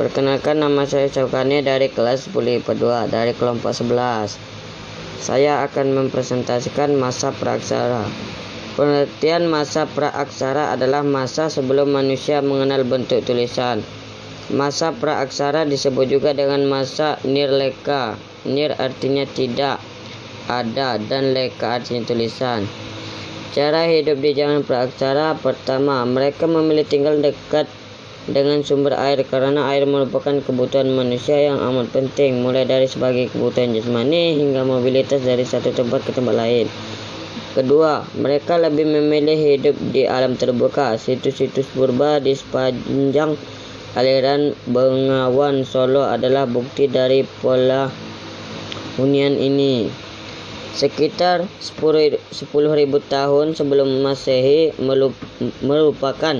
Perkenalkan nama saya Caukani dari kelas 10 IPA 2 dari kelompok 11. Saya akan mempresentasikan masa praaksara. Pengertian masa praaksara adalah masa sebelum manusia mengenal bentuk tulisan. Masa praaksara disebut juga dengan masa nirleka. Nir artinya tidak, ada, dan leka artinya tulisan. Cara hidup di zaman praaksara pertama, mereka memilih tinggal dekat dengan sumber air karena air merupakan kebutuhan manusia yang amat penting mulai dari sebagai kebutuhan jasmani hingga mobilitas dari satu tempat ke tempat lain. Kedua, mereka lebih memilih hidup di alam terbuka. Situs-situs purba di sepanjang aliran Bengawan Solo adalah bukti dari pola hunian ini. Sekitar 10.000 tahun sebelum Masehi merupakan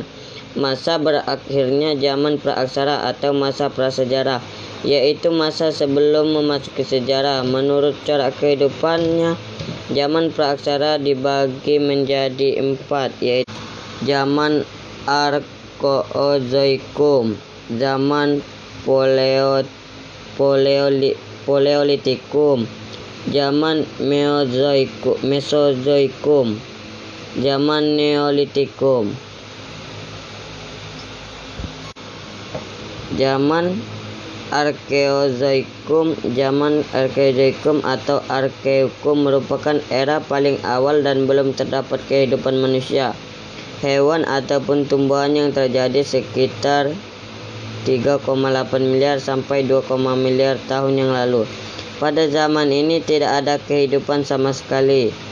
masa berakhirnya zaman praaksara atau masa prasejarah, yaitu masa sebelum memasuki sejarah. Menurut cara kehidupannya, zaman praaksara dibagi menjadi empat, yaitu zaman Arkozoikum, zaman Poleo, Poleoli, Poleolitikum, zaman Mesozoikum, zaman Neolitikum. Zaman Arkeozoikum Zaman Arkeozoikum atau Arkeukum merupakan era paling awal dan belum terdapat kehidupan manusia, hewan ataupun tumbuhan yang terjadi sekitar 3,8 miliar sampai 2, miliar tahun yang lalu. Pada zaman ini tidak ada kehidupan sama sekali.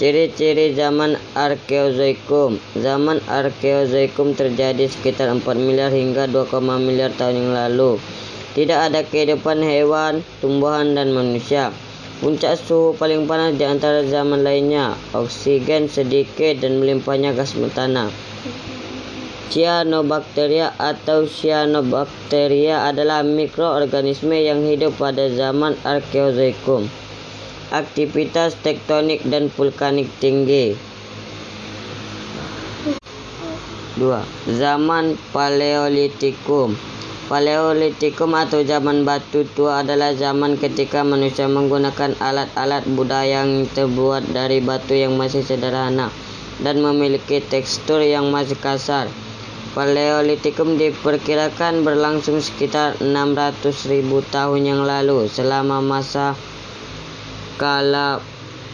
Ciri-ciri zaman Arkeozoikum Zaman Arkeozoikum terjadi sekitar 4 miliar hingga 2, miliar tahun yang lalu. Tidak ada kehidupan hewan, tumbuhan, dan manusia. Puncak suhu paling panas di antara zaman lainnya. Oksigen sedikit dan melimpahnya gas metana. Cyanobacteria atau cyanobacteria adalah mikroorganisme yang hidup pada zaman Arkeozoikum aktivitas tektonik dan vulkanik tinggi. 2. Zaman Paleolitikum Paleolitikum atau zaman batu tua adalah zaman ketika manusia menggunakan alat-alat budaya yang terbuat dari batu yang masih sederhana dan memiliki tekstur yang masih kasar. Paleolitikum diperkirakan berlangsung sekitar 600.000 tahun yang lalu selama masa skala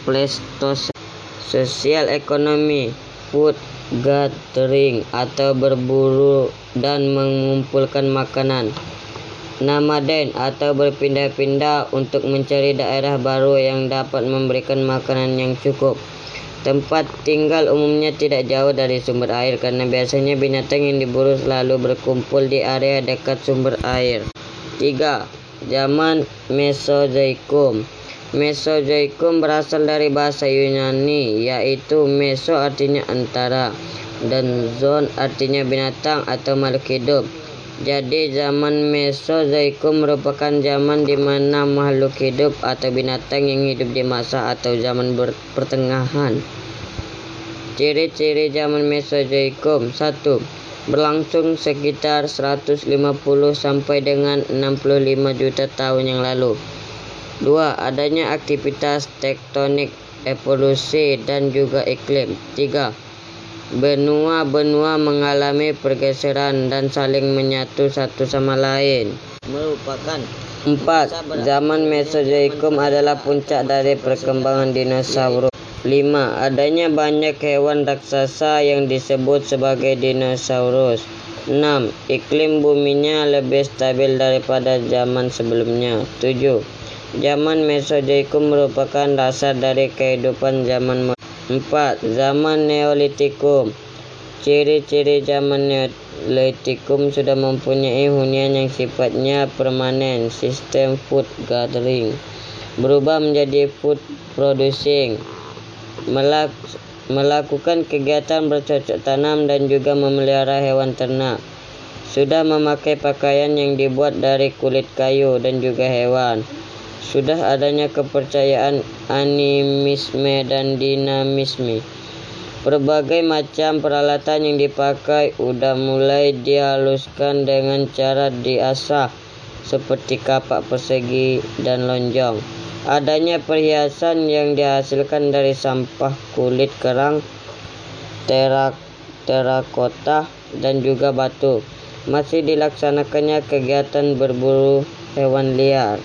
Pleistosen. Sosial ekonomi, food gathering atau berburu dan mengumpulkan makanan. Namaden atau berpindah-pindah untuk mencari daerah baru yang dapat memberikan makanan yang cukup. Tempat tinggal umumnya tidak jauh dari sumber air karena biasanya binatang yang diburu selalu berkumpul di area dekat sumber air. 3. Zaman Mesozoikum Mesozoikum berasal dari bahasa Yunani yaitu meso artinya antara dan zon artinya binatang atau makhluk hidup. Jadi zaman Mesozoikum merupakan zaman di mana makhluk hidup atau binatang yang hidup di masa atau zaman pertengahan. Ciri-ciri zaman Mesozoikum 1. Berlangsung sekitar 150 sampai dengan 65 juta tahun yang lalu. Dua, adanya aktivitas tektonik, evolusi, dan juga iklim. Tiga, benua-benua mengalami pergeseran dan saling menyatu satu sama lain. Merupakan Empat, zaman Mesozoikum adalah puncak dari perkembangan dinosaurus. Lima, adanya banyak hewan raksasa yang disebut sebagai dinosaurus. 6. Iklim buminya lebih stabil daripada zaman sebelumnya. 7. Zaman Mesozoikum merupakan dasar dari kehidupan zaman 4. Zaman Neolitikum Ciri-ciri zaman Neolitikum sudah mempunyai hunian yang sifatnya permanen, sistem food gathering, berubah menjadi food producing, melak melakukan kegiatan bercocok tanam dan juga memelihara hewan ternak. Sudah memakai pakaian yang dibuat dari kulit kayu dan juga hewan sudah adanya kepercayaan animisme dan dinamisme. Berbagai macam peralatan yang dipakai udah mulai dihaluskan dengan cara diasah seperti kapak persegi dan lonjong. Adanya perhiasan yang dihasilkan dari sampah kulit kerang, terak, terakota, dan juga batu. Masih dilaksanakannya kegiatan berburu hewan liar.